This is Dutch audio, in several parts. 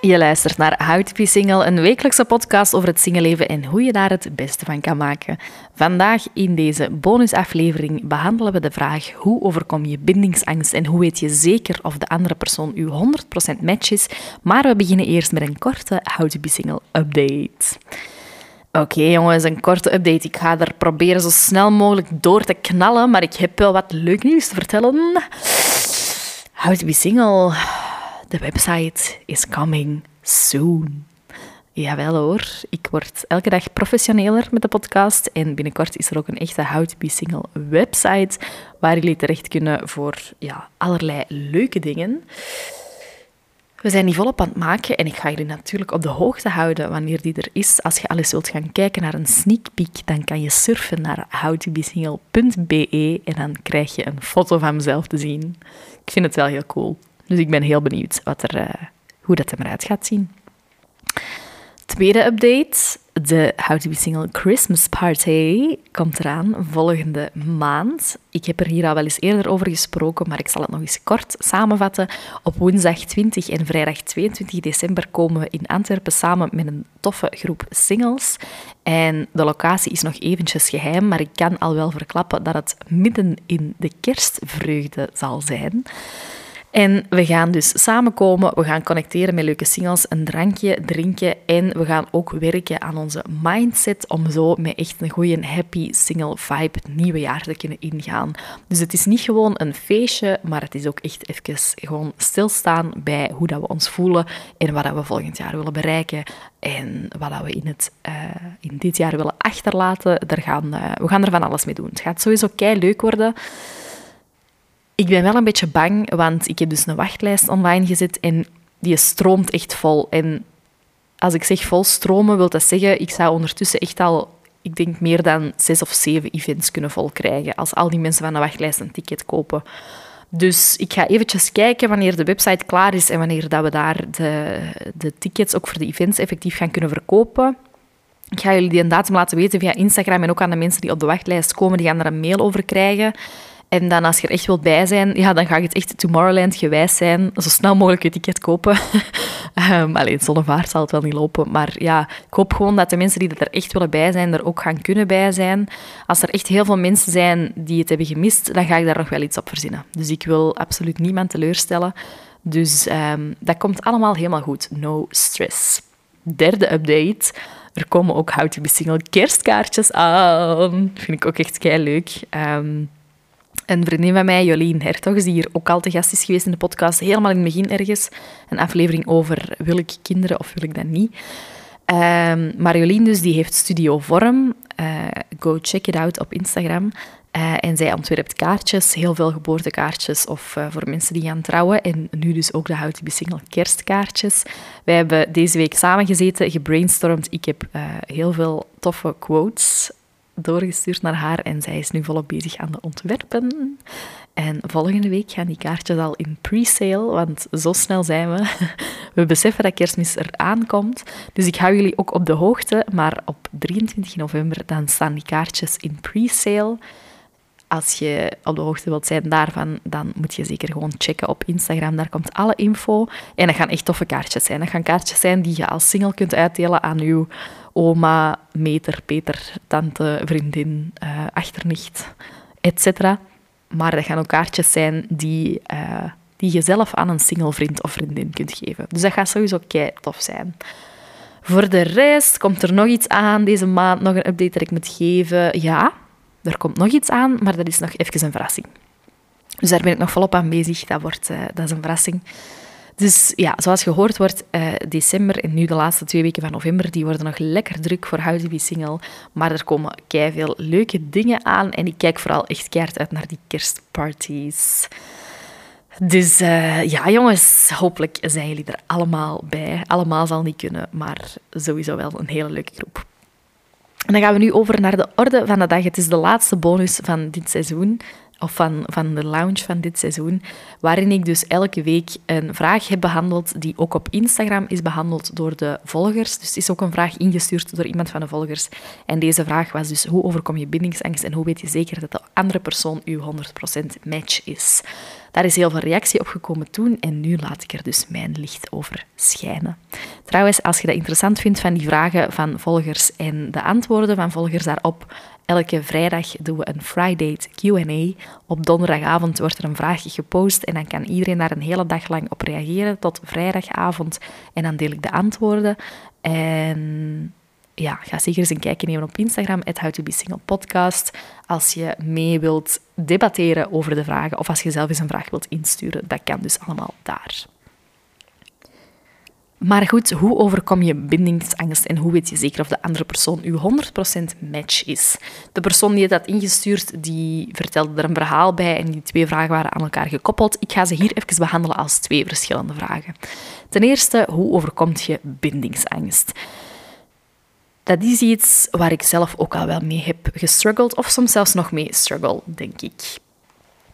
Je luistert naar How to Be Single, een wekelijkse podcast over het singleleven en hoe je daar het beste van kan maken. Vandaag in deze bonusaflevering behandelen we de vraag hoe overkom je bindingsangst en hoe weet je zeker of de andere persoon uw 100% match is. Maar we beginnen eerst met een korte How to Be Single update. Oké jongens, een korte update. Ik ga er proberen zo snel mogelijk door te knallen, maar ik heb wel wat leuk nieuws te vertellen. How to Be Single de website is coming soon. Jawel hoor, ik word elke dag professioneler met de podcast en binnenkort is er ook een echte How Single website waar jullie terecht kunnen voor ja, allerlei leuke dingen. We zijn die volop aan het maken en ik ga jullie natuurlijk op de hoogte houden wanneer die er is. Als je al eens wilt gaan kijken naar een sneak peek, dan kan je surfen naar howtobesingle.be en dan krijg je een foto van mezelf te zien. Ik vind het wel heel cool. Dus ik ben heel benieuwd wat er, uh, hoe dat eruit gaat zien. Tweede update. De How to Be Single Christmas Party komt eraan volgende maand. Ik heb er hier al wel eens eerder over gesproken, maar ik zal het nog eens kort samenvatten. Op woensdag 20 en vrijdag 22 december komen we in Antwerpen samen met een toffe groep singles. En de locatie is nog eventjes geheim, maar ik kan al wel verklappen dat het midden in de kerstvreugde zal zijn. En we gaan dus samenkomen, we gaan connecteren met leuke singles, een drankje drinken en we gaan ook werken aan onze mindset om zo met echt een goede happy single vibe het nieuwe jaar te kunnen ingaan. Dus het is niet gewoon een feestje, maar het is ook echt even gewoon stilstaan bij hoe dat we ons voelen en wat dat we volgend jaar willen bereiken en wat dat we in, het, uh, in dit jaar willen achterlaten. Daar gaan, uh, we gaan er van alles mee doen. Het gaat sowieso kei leuk worden. Ik ben wel een beetje bang, want ik heb dus een wachtlijst online gezet en die stroomt echt vol. En als ik zeg vol stromen, wil dat zeggen, ik zou ondertussen echt al, ik denk, meer dan zes of zeven events kunnen vol krijgen als al die mensen van de wachtlijst een ticket kopen. Dus ik ga eventjes kijken wanneer de website klaar is en wanneer dat we daar de, de tickets ook voor de events effectief gaan kunnen verkopen. Ik ga jullie die datum laten weten via Instagram en ook aan de mensen die op de wachtlijst komen, die gaan er een mail over krijgen. En dan als je er echt wilt bij zijn, ja, dan gaat het echt Tomorrowland gewijs zijn. Zo snel mogelijk je ticket kopen. um, alleen zonnevaart zal het wel niet lopen. Maar ja, ik hoop gewoon dat de mensen die er echt willen bij zijn, er ook gaan kunnen bij zijn. Als er echt heel veel mensen zijn die het hebben gemist, dan ga ik daar nog wel iets op verzinnen. Dus ik wil absoluut niemand teleurstellen. Dus um, dat komt allemaal helemaal goed. No stress. Derde update. Er komen ook How to Be Single kerstkaartjes aan. Vind ik ook echt kei leuk. Um, een vriendin van mij, Jolien Hertogs, die hier ook al te gast is geweest in de podcast, helemaal in het begin ergens, een aflevering over wil ik kinderen of wil ik dat niet. Um, maar Jolien dus, die heeft Studio Vorm. Uh, go check it out op Instagram. Uh, en zij ontwerpt kaartjes, heel veel geboortekaartjes of uh, voor mensen die gaan trouwen. En nu dus ook de Be Single kerstkaartjes. Wij hebben deze week samengezeten, gebrainstormd. Ik heb heel veel toffe quotes doorgestuurd naar haar en zij is nu volop bezig aan de ontwerpen. En volgende week gaan die kaartjes al in pre-sale, want zo snel zijn we. We beseffen dat kerstmis eraan komt. Dus ik hou jullie ook op de hoogte, maar op 23 november dan staan die kaartjes in pre-sale. Als je op de hoogte wilt zijn daarvan, dan moet je zeker gewoon checken op Instagram. Daar komt alle info. En dat gaan echt toffe kaartjes zijn. Dat gaan kaartjes zijn die je als single kunt uitdelen aan uw oma, meter, Peter, tante, vriendin, uh, achternicht, etc. Maar dat gaan ook kaartjes zijn die, uh, die je zelf aan een single vriend of vriendin kunt geven. Dus dat gaat sowieso kei tof zijn. Voor de rest komt er nog iets aan deze maand, nog een update dat ik moet geven. Ja, er komt nog iets aan, maar dat is nog even een verrassing. Dus daar ben ik nog volop aan bezig. Dat, wordt, uh, dat is een verrassing. Dus ja, zoals gehoord wordt, uh, december en nu de laatste twee weken van november, die worden nog lekker druk voor How Single. Maar er komen veel leuke dingen aan en ik kijk vooral echt keihard uit naar die kerstparties. Dus uh, ja, jongens, hopelijk zijn jullie er allemaal bij. Allemaal zal niet kunnen, maar sowieso wel een hele leuke groep. En dan gaan we nu over naar de orde van de dag. Het is de laatste bonus van dit seizoen of van, van de launch van dit seizoen, waarin ik dus elke week een vraag heb behandeld die ook op Instagram is behandeld door de volgers. Dus is ook een vraag ingestuurd door iemand van de volgers. En deze vraag was dus, hoe overkom je bindingsangst en hoe weet je zeker dat de andere persoon uw 100% match is? Daar is heel veel reactie op gekomen toen en nu laat ik er dus mijn licht over schijnen. Trouwens, als je dat interessant vindt van die vragen van volgers en de antwoorden van volgers daarop, elke vrijdag doen we een Friday Q&A. Op donderdagavond wordt er een vraag gepost en dan kan iedereen daar een hele dag lang op reageren tot vrijdagavond en dan deel ik de antwoorden. En ja, ga zeker eens een kijkje nemen op Instagram, het How to Be Single podcast. Als je mee wilt debatteren over de vragen of als je zelf eens een vraag wilt insturen, dat kan dus allemaal daar. Maar goed, hoe overkom je bindingsangst en hoe weet je zeker of de andere persoon uw 100% match is? De persoon die het had ingestuurd, die vertelde er een verhaal bij en die twee vragen waren aan elkaar gekoppeld. Ik ga ze hier even behandelen als twee verschillende vragen. Ten eerste, hoe overkomt je bindingsangst? Dat is iets waar ik zelf ook al wel mee heb gestruggeld, of soms zelfs nog mee struggle, denk ik.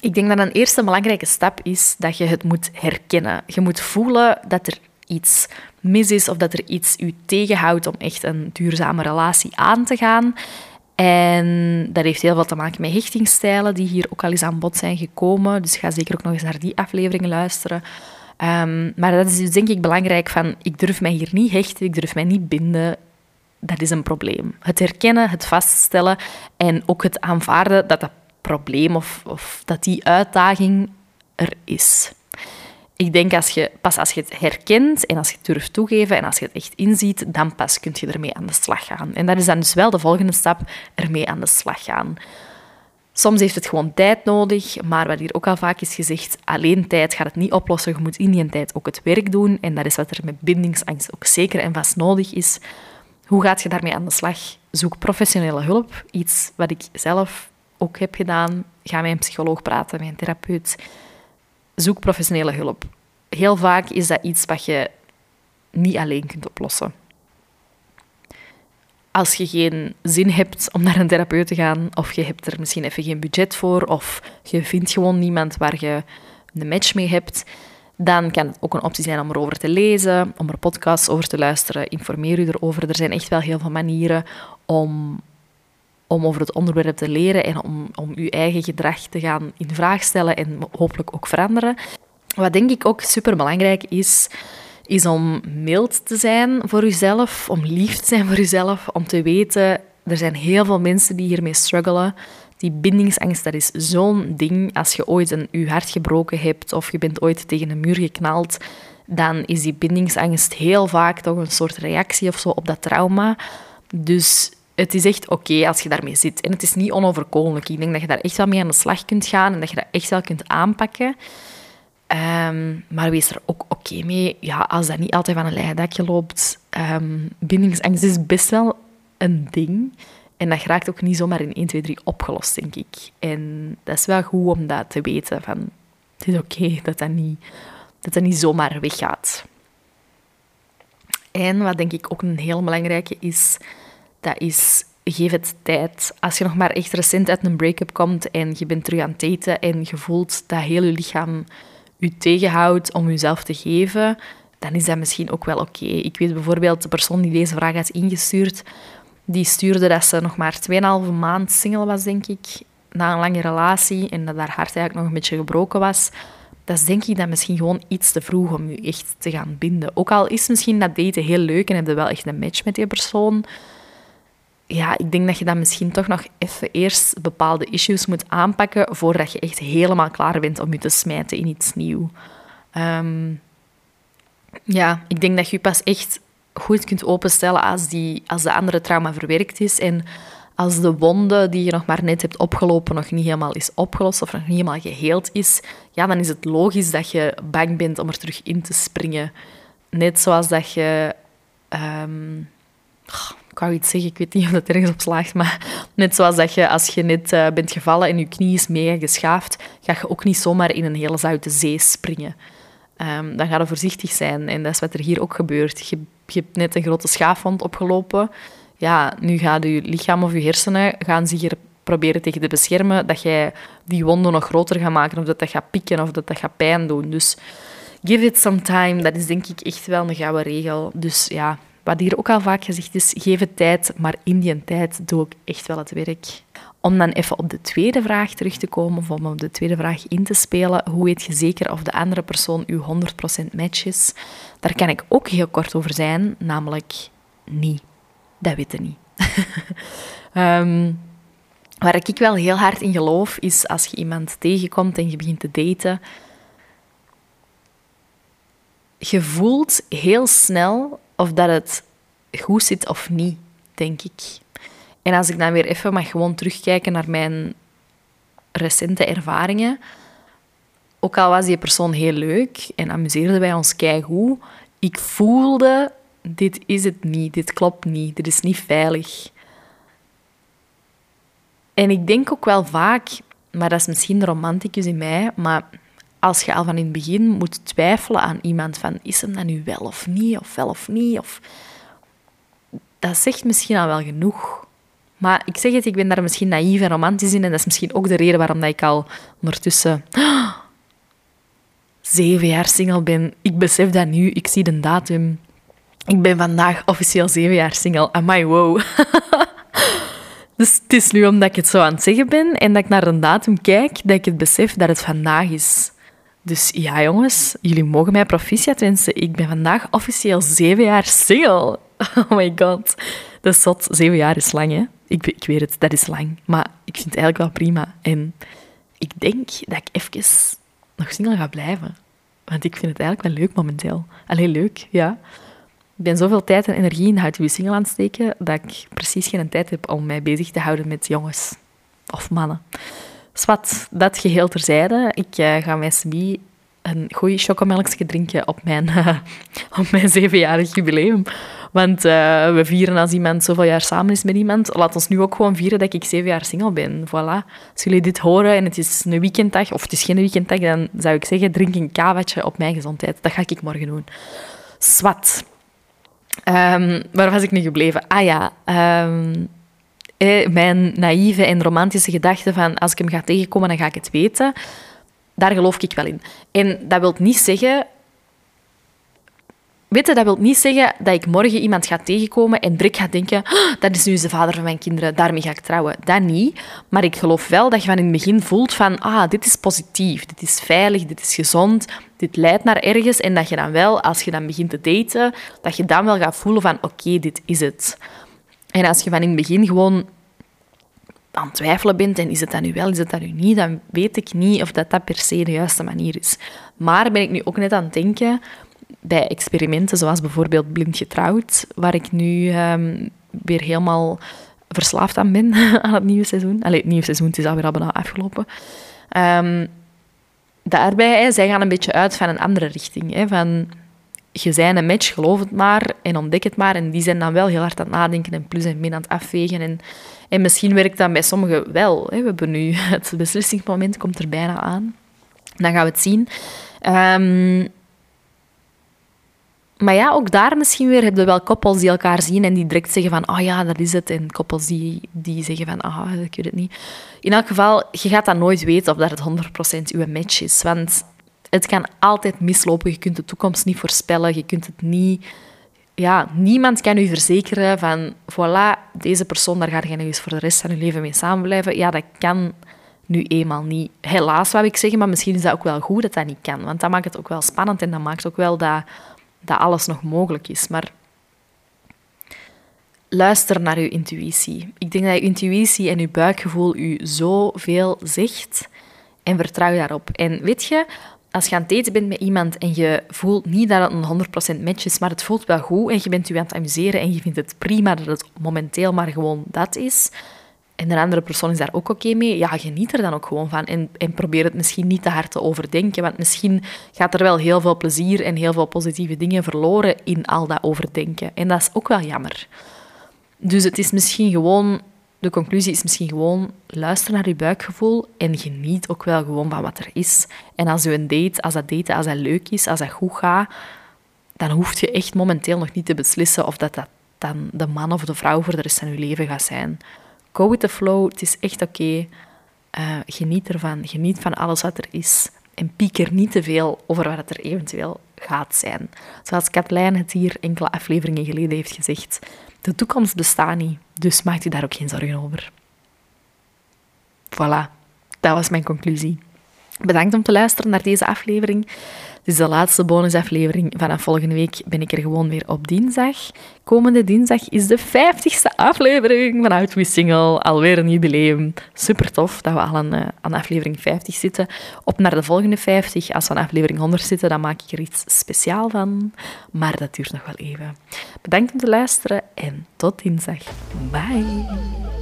Ik denk dat een eerste belangrijke stap is dat je het moet herkennen. Je moet voelen dat er iets mis is of dat er iets u tegenhoudt om echt een duurzame relatie aan te gaan. En dat heeft heel veel te maken met hechtingsstijlen, die hier ook al eens aan bod zijn gekomen. Dus ga zeker ook nog eens naar die afleveringen luisteren. Um, maar dat is dus denk ik belangrijk van, ik durf mij hier niet hechten, ik durf mij niet binden, dat is een probleem. Het herkennen, het vaststellen en ook het aanvaarden dat dat probleem of, of dat die uitdaging er is. Ik denk als je, pas als je het herkent en als je het durft toegeven en als je het echt inziet, dan pas kun je ermee aan de slag gaan. En dat is dan dus wel de volgende stap, ermee aan de slag gaan. Soms heeft het gewoon tijd nodig, maar wat hier ook al vaak is gezegd, alleen tijd gaat het niet oplossen. Je moet in die tijd ook het werk doen. En dat is wat er met bindingsangst ook zeker en vast nodig is. Hoe gaat je daarmee aan de slag? Zoek professionele hulp. Iets wat ik zelf ook heb gedaan. Ga met een psycholoog praten, met een therapeut. Zoek professionele hulp. Heel vaak is dat iets wat je niet alleen kunt oplossen. Als je geen zin hebt om naar een therapeut te gaan, of je hebt er misschien even geen budget voor, of je vindt gewoon niemand waar je een match mee hebt, dan kan het ook een optie zijn om erover te lezen, om er podcasts over te luisteren. Informeer u erover. Er zijn echt wel heel veel manieren om, om over het onderwerp te leren en om, om uw eigen gedrag te gaan in vraag stellen en hopelijk ook veranderen. Wat denk ik ook superbelangrijk is, is om mild te zijn voor uzelf, om lief te zijn voor uzelf, om te weten, er zijn heel veel mensen die hiermee struggelen. Die bindingsangst, dat is zo'n ding. Als je ooit een, je hart gebroken hebt of je bent ooit tegen een muur geknald, dan is die bindingsangst heel vaak toch een soort reactie of zo op dat trauma. Dus het is echt oké als je daarmee zit. En het is niet onoverkomelijk. Ik denk dat je daar echt wel mee aan de slag kunt gaan en dat je dat echt wel kunt aanpakken. Ehm, maar wees er ook oké mee. Ja, als dat niet altijd van een leien dakje loopt. Um, bindingsangst is best wel een ding. En dat raakt ook niet zomaar in 1, 2, 3 opgelost, denk ik. En dat is wel goed om dat te weten. Van, het is oké dat, dat, niet, dat dat niet zomaar weggaat. En wat denk ik ook een heel belangrijke is, dat is geef het tijd. Als je nog maar echt recent uit een break-up komt en je bent terug aan het daten en je voelt dat heel je lichaam je tegenhoudt om jezelf te geven, dan is dat misschien ook wel oké. Ik weet bijvoorbeeld, de persoon die deze vraag had ingestuurd, die stuurde dat ze nog maar 2,5 maand single was, denk ik, na een lange relatie en dat haar hart eigenlijk nog een beetje gebroken was. Dat is denk ik dan misschien gewoon iets te vroeg om je echt te gaan binden. Ook al is misschien dat daten heel leuk en heb je wel echt een match met die persoon, ja, ik denk dat je dan misschien toch nog even eerst bepaalde issues moet aanpakken voordat je echt helemaal klaar bent om je te smijten in iets nieuws. Ehm, ja, ik denk dat je pas echt goed kunt openstellen als, die, als de andere trauma verwerkt is en als de wonde die je nog maar net hebt opgelopen nog niet helemaal is opgelost of nog niet helemaal geheeld is, ja, dan is het logisch dat je bang bent om er terug in te springen. Net zoals dat je... Um, ik wou iets zeggen, ik weet niet of dat ergens op slaagt, maar net zoals dat je als je net uh, bent gevallen en je knie is mega geschaafd, ga je ook niet zomaar in een hele zoute zee springen. Um, dan ga je voorzichtig zijn. En dat is wat er hier ook gebeurt. Je, je hebt net een grote schaafwond opgelopen. Ja, nu gaat je lichaam of je hersenen gaan zich er proberen tegen te beschermen, dat jij die wonden nog groter gaat maken, of dat dat gaat pikken, of dat dat gaat pijn doen. Dus give it some time, dat is denk ik echt wel een gouden regel. Dus ja, wat hier ook al vaak gezegd is, geef het tijd, maar in die tijd doe ik echt wel het werk. Om dan even op de tweede vraag terug te komen, of om op de tweede vraag in te spelen, hoe weet je zeker of de andere persoon uw 100% match is? Daar kan ik ook heel kort over zijn, namelijk niet. Dat weten niet. um, waar ik wel heel hard in geloof, is als je iemand tegenkomt en je begint te daten, je voelt heel snel of dat het goed zit of niet, denk ik. En als ik dan weer even mag gewoon terugkijken naar mijn recente ervaringen, ook al was die persoon heel leuk en amuseerden wij ons keigoed, ik voelde, dit is het niet, dit klopt niet, dit is niet veilig. En ik denk ook wel vaak, maar dat is misschien de romanticus in mij, maar als je al van in het begin moet twijfelen aan iemand van is hem dat nu wel of niet, of wel of niet, of... dat zegt misschien al wel genoeg. Maar ik zeg het, ik ben daar misschien naïef en romantisch in en dat is misschien ook de reden waarom dat ik al ondertussen zeven jaar single ben. Ik besef dat nu, ik zie de datum. Ik ben vandaag officieel zeven jaar single. Amai, wow. dus het is nu omdat ik het zo aan het zeggen ben en dat ik naar een datum kijk, dat ik het besef dat het vandaag is. Dus ja, jongens, jullie mogen mij proficiat wensen. Ik ben vandaag officieel zeven jaar single. Oh my god. Dat is zot. Zeven jaar is lang, hè? Ik, ik weet het, dat is lang. Maar ik vind het eigenlijk wel prima. En ik denk dat ik even nog single ga blijven. Want ik vind het eigenlijk wel leuk momenteel. Alleen leuk, ja. Ik ben zoveel tijd en energie in hout single aan het steken dat ik precies geen tijd heb om mij bezig te houden met jongens of mannen. Swat, dat geheel terzijde. Ik uh, ga met Sbi een goeie chocomelkje drinken op mijn, uh, op mijn zevenjarig jubileum. Want uh, we vieren als iemand zoveel jaar samen is met iemand. Laat ons nu ook gewoon vieren dat ik zeven jaar single ben. Voilà. Als jullie dit horen en het is een weekenddag, of het is geen weekenddag, dan zou ik zeggen, drink een kavaatje op mijn gezondheid. Dat ga ik morgen doen. Swat. Um, waar was ik nu gebleven? Ah ja... Um, mijn naïeve en romantische gedachte van als ik hem ga tegenkomen, dan ga ik het weten. Daar geloof ik wel in. En dat wil niet zeggen... Weet dat wil niet zeggen dat ik morgen iemand ga tegenkomen en direct ga denken oh, dat is nu de vader van mijn kinderen, daarmee ga ik trouwen. Dat niet. Maar ik geloof wel dat je van in het begin voelt van ah, dit is positief, dit is veilig, dit is gezond, dit leidt naar ergens. En dat je dan wel, als je dan begint te daten, dat je dan wel gaat voelen van oké, dit is het. En als je van in het begin gewoon aan het twijfelen bent en is het dat nu wel, is het dat nu niet, dan weet ik niet of dat, dat per se de juiste manier is. Maar ben ik nu ook net aan het denken bij experimenten, zoals bijvoorbeeld blind getrouwd, waar ik nu um, weer helemaal verslaafd aan ben aan het nieuwe seizoen. Allee, het nieuwe seizoen is alweer al bijna afgelopen. Um, daarbij, zij gaan een beetje uit van een andere richting. Hè, van je zijn een match, geloof het maar en ontdek het maar. En die zijn dan wel heel hard aan het nadenken en plus en min aan het afwegen. En, en misschien werkt dat bij sommigen wel. Hè. We hebben nu het beslissingsmoment komt er bijna aan. Dan gaan we het zien. Um, maar ja, ook daar misschien weer heb je wel koppels die elkaar zien en die direct zeggen van, oh ja, dat is het. En koppels die, die zeggen van, ah, oh, ik weet het niet. In elk geval, je gaat dat nooit weten of dat het 100% uw match is. Want het kan altijd mislopen. Je kunt de toekomst niet voorspellen. Je kunt het niet... Ja, niemand kan u verzekeren van... Voilà, deze persoon, daar ga je nu eens voor de rest van je leven mee samenblijven. Ja, dat kan nu eenmaal niet. Helaas, zou ik zeggen. Maar misschien is dat ook wel goed dat dat niet kan. Want dat maakt het ook wel spannend. En dat maakt ook wel dat, dat alles nog mogelijk is. Maar luister naar uw intuïtie. Ik denk dat je intuïtie en je buikgevoel u zoveel zegt. En vertrouw daarop. En weet je, als je aan het daten bent met iemand en je voelt niet dat het een 100% match is, maar het voelt wel goed en je bent je aan het amuseren en je vindt het prima dat het momenteel maar gewoon dat is, en een andere persoon is daar ook oké mee, ja, geniet er dan ook gewoon van. En, en probeer het misschien niet te hard te overdenken, want misschien gaat er wel heel veel plezier en heel veel positieve dingen verloren in al dat overdenken. En dat is ook wel jammer. Dus het is misschien gewoon de conclusie is misschien gewoon luister naar je buikgevoel en geniet ook wel gewoon van wat er is. En als je een date, als dat daten, als dat leuk is, als dat goed gaat, dan hoef je echt momenteel nog niet te beslissen of dat, dat dan de man of de vrouw voor de rest van je leven gaat zijn. Go with the flow, het is echt oké. Eh, geniet ervan, geniet van alles wat er is. En pieker niet te veel over wat er eventueel gaat zijn. Zoals Katlijn het hier enkele afleveringen geleden heeft gezegd. De toekomst bestaat niet, dus maak je daar ook geen zorgen over. Voilà, dat was mijn conclusie. Bedankt om te luisteren naar deze aflevering. Het is de laatste bonusaflevering. Vanaf volgende week ben ik er gewoon weer op dinsdag. Komende dinsdag is de 50ste aflevering van We Single. Alweer een jubileum. Super tof dat we al aan, aan aflevering 50 zitten. Op naar de volgende 50. Als we aan aflevering 100 zitten, dan maak ik er iets speciaal van. Maar dat duurt nog wel even. Bedankt om te luisteren en tot dinsdag. Bye.